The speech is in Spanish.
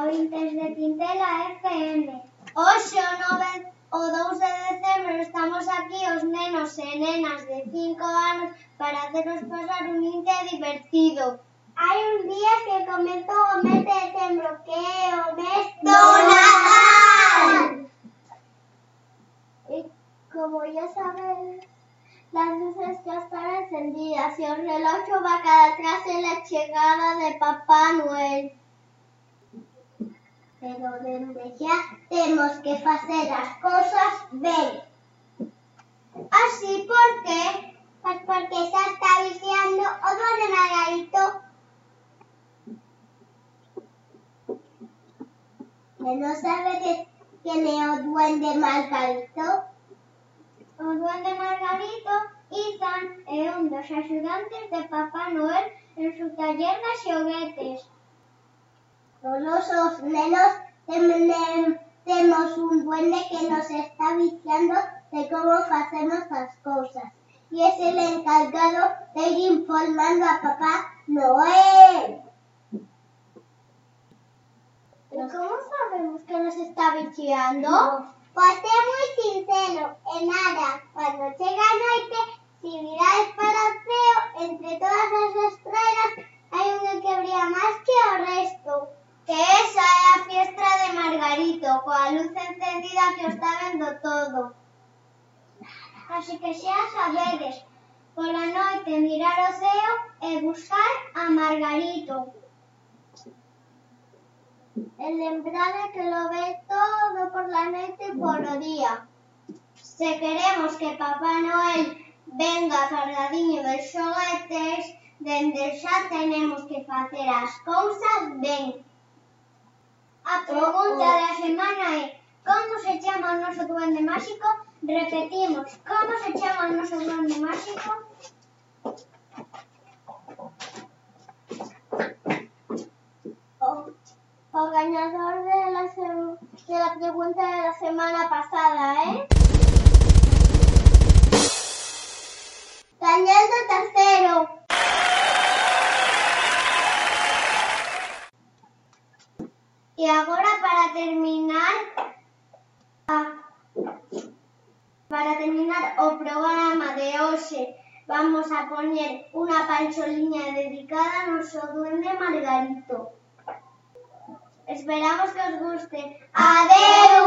ointes de Quintela FM. Hoxe o 9 o 2 de decembro estamos aquí os nenos e nenas de 5 anos para hacernos pasar un inte divertido. Hai un día que comezou o mes de decembro, que é o mes do Nadal. E como ya sabes, las luces ya están encendidas y el reloj va cada atrás en la llegada de Papá Noel. Pero dende xa temos que facer as cousas ben. Así porque, pois porque xa está viciando o dono Margarito. Que non sabedes quen é o duende Margarito? O duende Margarito Ethan é un dos axudantes de Papá Noel en su taller de xoguetes. Todos os nenos tem- temos un duende que nos está viciando de como facemos as cousas. E es el encargado de ir informando a Papá Noel. ¿Y cómo sabemos que nos está viciando? Pois é moi sincero, e nada, cando chega a noite, si mirades para o ceo, Paquito, coa luz encendida que o está vendo todo. Así que xa sabedes, pola noite mirar o ceo e buscar a Margarito. E lembrade que lo ve todo por la noite e por o día. Se queremos que Papá Noel venga cargadiño de xoguetes, dende xa tenemos que facer as cousas ben. A pregunta da semana é como se o noso duende máxico? Repetimos, como se o noso duende máxico? O, de la, sem- de la pregunta de la semana pasada, ¿eh? Daniel de para terminar a- para terminar o programa de hoxe vamos a poñer unha pancholiña dedicada ao noso duende Margarito. Esperamos que os guste. Adeu!